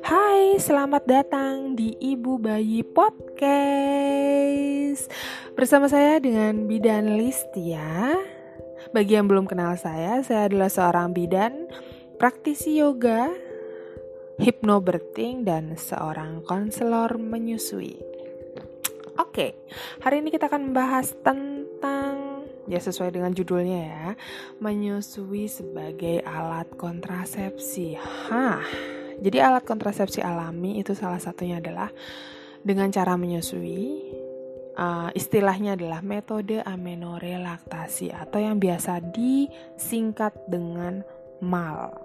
Hai, selamat datang di Ibu Bayi Podcast. Bersama saya dengan Bidan Listia. Bagi yang belum kenal saya, saya adalah seorang bidan Praktisi yoga, hipnobirthing, dan seorang konselor menyusui. Oke, hari ini kita akan membahas tentang ya sesuai dengan judulnya ya, menyusui sebagai alat kontrasepsi. Hah, jadi alat kontrasepsi alami itu salah satunya adalah dengan cara menyusui. Uh, istilahnya adalah metode amenorelaktasi atau yang biasa disingkat dengan MAL.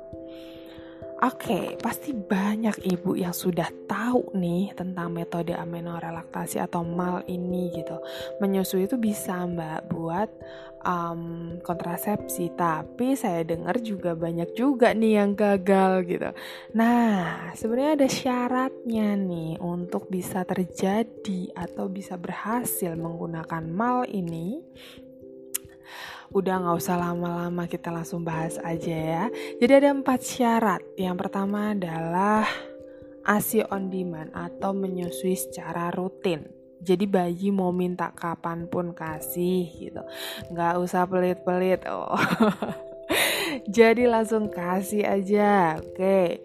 Oke, okay, pasti banyak ibu yang sudah tahu nih tentang metode amenorelaktasi atau MAL ini gitu. Menyusui itu bisa mbak buat um, kontrasepsi, tapi saya dengar juga banyak juga nih yang gagal gitu. Nah, sebenarnya ada syaratnya nih untuk bisa terjadi atau bisa berhasil menggunakan MAL ini udah nggak usah lama-lama kita langsung bahas aja ya. Jadi ada empat syarat. Yang pertama adalah ASI on demand atau menyusui secara rutin. Jadi bayi mau minta kapan pun kasih gitu, nggak usah pelit-pelit. Oh, jadi langsung kasih aja, oke. Okay.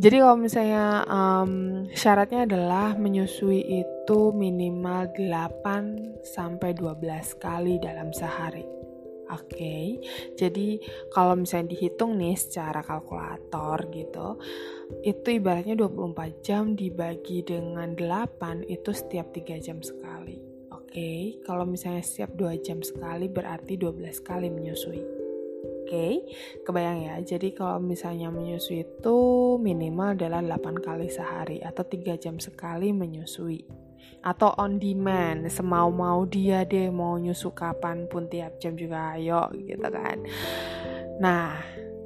Jadi kalau misalnya um, syaratnya adalah menyusui itu minimal 8 sampai 12 kali dalam sehari. Oke, okay. jadi kalau misalnya dihitung nih secara kalkulator gitu, itu ibaratnya 24 jam dibagi dengan 8 itu setiap 3 jam sekali. Oke, okay. kalau misalnya setiap 2 jam sekali berarti 12 kali menyusui. Oke, okay. kebayang ya. Jadi kalau misalnya menyusui itu minimal adalah 8 kali sehari atau 3 jam sekali menyusui atau on demand semau-mau dia deh mau nyusu kapan pun tiap jam juga ayo gitu kan. Nah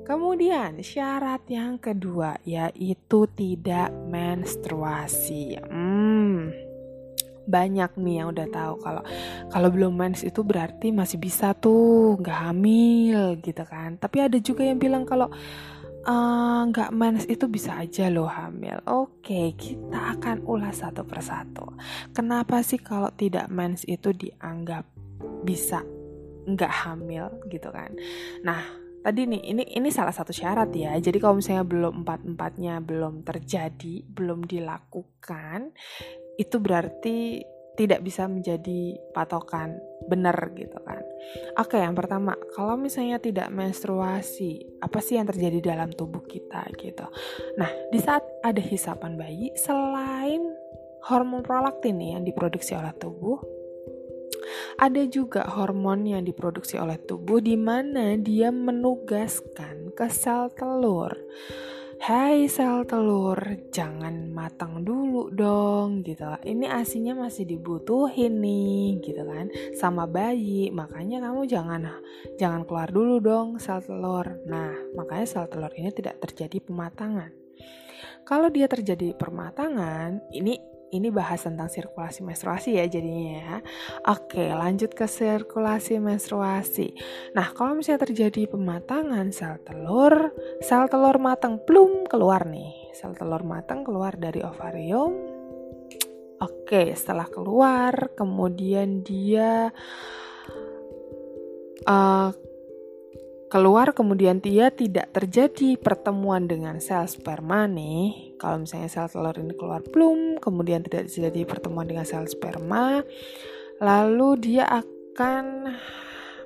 kemudian syarat yang kedua yaitu tidak menstruasi. Hmm banyak nih yang udah tahu kalau kalau belum mens itu berarti masih bisa tuh nggak hamil gitu kan. Tapi ada juga yang bilang kalau nggak uh, mens itu bisa aja loh hamil. Oke, kita akan ulas satu persatu. Kenapa sih kalau tidak mens itu dianggap bisa nggak hamil gitu kan? Nah, tadi nih ini ini salah satu syarat ya. Jadi kalau misalnya belum empat empatnya belum terjadi, belum dilakukan, itu berarti tidak bisa menjadi patokan benar gitu kan. Oke, yang pertama, kalau misalnya tidak menstruasi, apa sih yang terjadi dalam tubuh kita gitu. Nah, di saat ada hisapan bayi, selain hormon prolaktin yang diproduksi oleh tubuh, ada juga hormon yang diproduksi oleh tubuh di mana dia menugaskan ke sel telur Hai sel telur, jangan matang dulu dong gitu. Ini asinya masih dibutuhin nih gitu kan sama bayi. Makanya kamu jangan jangan keluar dulu dong sel telur. Nah, makanya sel telur ini tidak terjadi pematangan. Kalau dia terjadi pematangan, ini ini bahas tentang sirkulasi menstruasi ya jadinya ya. Oke, lanjut ke sirkulasi menstruasi. Nah, kalau misalnya terjadi pematangan sel telur, sel telur matang plum keluar nih. Sel telur matang keluar dari ovarium. Oke, setelah keluar, kemudian dia uh, keluar kemudian dia tidak terjadi pertemuan dengan sel sperma nih kalau misalnya sel telur ini keluar plum kemudian tidak terjadi pertemuan dengan sel sperma lalu dia akan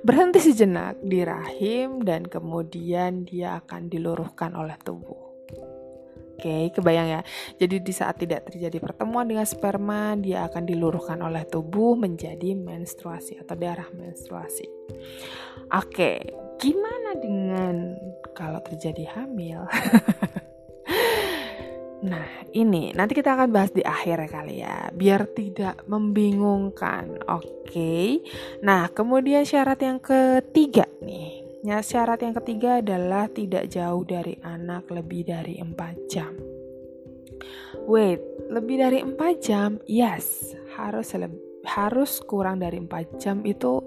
berhenti sejenak di rahim dan kemudian dia akan diluruhkan oleh tubuh Oke, kebayang ya. Jadi di saat tidak terjadi pertemuan dengan sperma, dia akan diluruhkan oleh tubuh menjadi menstruasi atau darah menstruasi. Oke, gimana dengan kalau terjadi hamil? nah, ini nanti kita akan bahas di akhir kali ya, biar tidak membingungkan. Oke. Nah, kemudian syarat yang ketiga nih. Ya, syarat yang ketiga adalah tidak jauh dari anak lebih dari 4 jam. Wait, lebih dari 4 jam? Yes, harus harus kurang dari 4 jam itu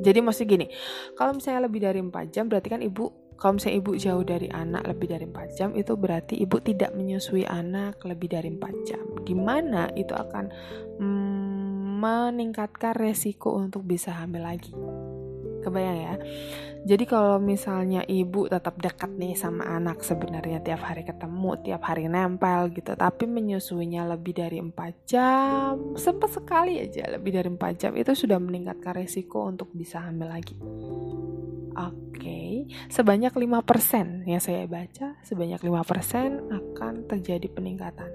jadi maksudnya gini, kalau misalnya lebih dari 4 jam berarti kan ibu kalau misalnya ibu jauh dari anak lebih dari 4 jam itu berarti ibu tidak menyusui anak lebih dari 4 jam. Di mana itu akan mm, meningkatkan resiko untuk bisa hamil lagi kebayang ya jadi kalau misalnya ibu tetap dekat nih sama anak sebenarnya tiap hari ketemu, tiap hari nempel gitu, tapi menyusuinya lebih dari 4 jam, sempat sekali aja lebih dari 4 jam itu sudah meningkatkan resiko untuk bisa hamil lagi. Oke, okay. sebanyak 5% yang saya baca, sebanyak 5% akan terjadi peningkatan.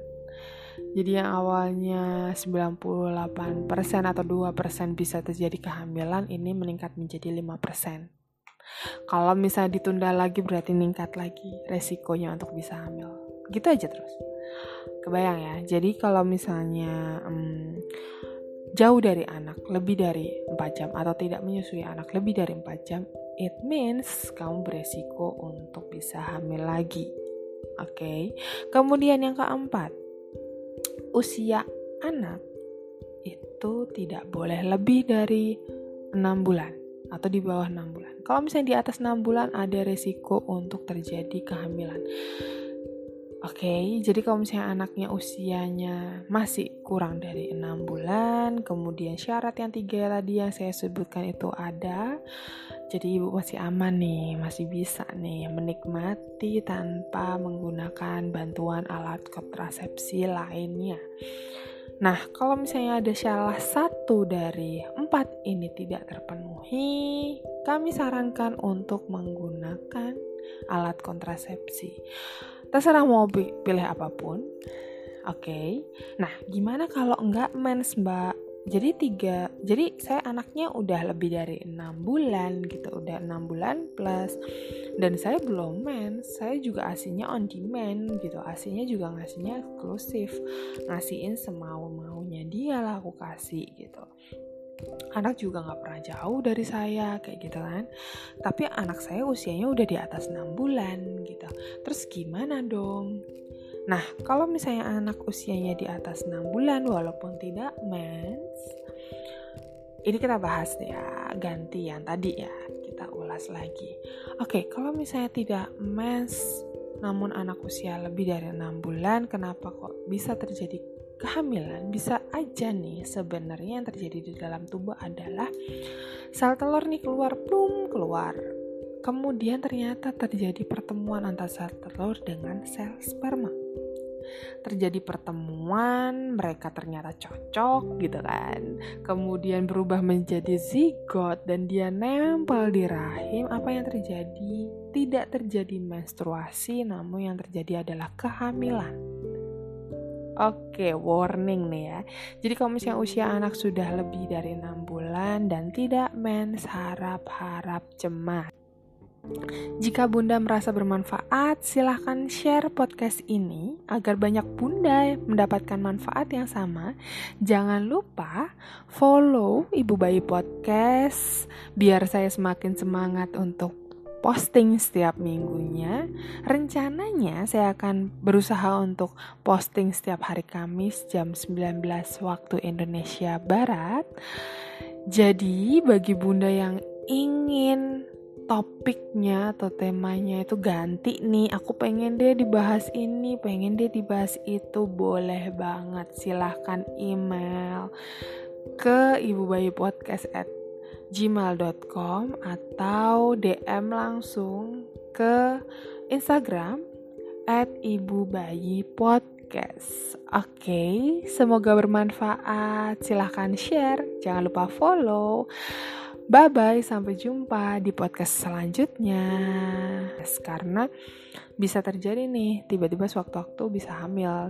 Jadi yang awalnya 98% atau 2% bisa terjadi kehamilan ini meningkat menjadi 5%. Kalau misalnya ditunda lagi berarti meningkat lagi resikonya untuk bisa hamil. Gitu aja terus. Kebayang ya. Jadi kalau misalnya hmm, jauh dari anak lebih dari 4 jam atau tidak menyusui anak lebih dari 4 jam, it means kamu beresiko untuk bisa hamil lagi. Oke. Okay? Kemudian yang keempat, usia anak itu tidak boleh lebih dari 6 bulan atau di bawah 6 bulan. Kalau misalnya di atas 6 bulan ada resiko untuk terjadi kehamilan. Oke, okay, jadi kalau misalnya anaknya usianya masih kurang dari 6 bulan, kemudian syarat yang tiga tadi yang saya sebutkan itu ada, jadi ibu masih aman nih, masih bisa nih menikmati tanpa menggunakan bantuan alat kontrasepsi lainnya. Nah, kalau misalnya ada salah satu dari empat ini tidak terpenuhi, kami sarankan untuk menggunakan alat kontrasepsi. Terserah mau pilih apa pun. Oke. Okay. Nah, gimana kalau enggak mens, Mbak? Jadi tiga jadi saya anaknya udah lebih dari enam bulan gitu udah enam bulan plus. Dan saya belum men saya juga aslinya on demand gitu aslinya juga ngasihnya eksklusif ngasihin semau maunya dia lah aku kasih gitu. Anak juga nggak pernah jauh dari saya kayak gitu kan. Tapi anak saya usianya udah di atas enam bulan gitu. Terus gimana dong Nah, kalau misalnya anak usianya di atas 6 bulan walaupun tidak mens, ini kita bahas ya, ganti yang tadi ya, kita ulas lagi. Oke, kalau misalnya tidak mens namun anak usia lebih dari 6 bulan, kenapa kok bisa terjadi kehamilan? Bisa aja nih sebenarnya yang terjadi di dalam tubuh adalah sel telur nih keluar plum keluar Kemudian ternyata terjadi pertemuan antara sel telur dengan sel sperma. Terjadi pertemuan, mereka ternyata cocok gitu kan. Kemudian berubah menjadi zigot dan dia nempel di rahim. Apa yang terjadi? Tidak terjadi menstruasi, namun yang terjadi adalah kehamilan. Oke, warning nih ya. Jadi kalau misalnya usia anak sudah lebih dari 6 bulan dan tidak mens, harap-harap cemas. Jika Bunda merasa bermanfaat, silahkan share podcast ini agar banyak Bunda mendapatkan manfaat yang sama. Jangan lupa follow Ibu Bayi Podcast biar saya semakin semangat untuk posting setiap minggunya. Rencananya saya akan berusaha untuk posting setiap hari Kamis jam 19 waktu Indonesia Barat. Jadi bagi Bunda yang ingin topiknya atau temanya itu ganti nih aku pengen deh dibahas ini pengen deh dibahas itu boleh banget silahkan email ke ibu bayi podcast at gmail.com atau DM langsung ke Instagram at ibu bayi podcast. Oke, okay, semoga bermanfaat. Silahkan share, jangan lupa follow. Bye bye, sampai jumpa di podcast selanjutnya. Karena bisa terjadi nih, tiba-tiba sewaktu-waktu bisa hamil.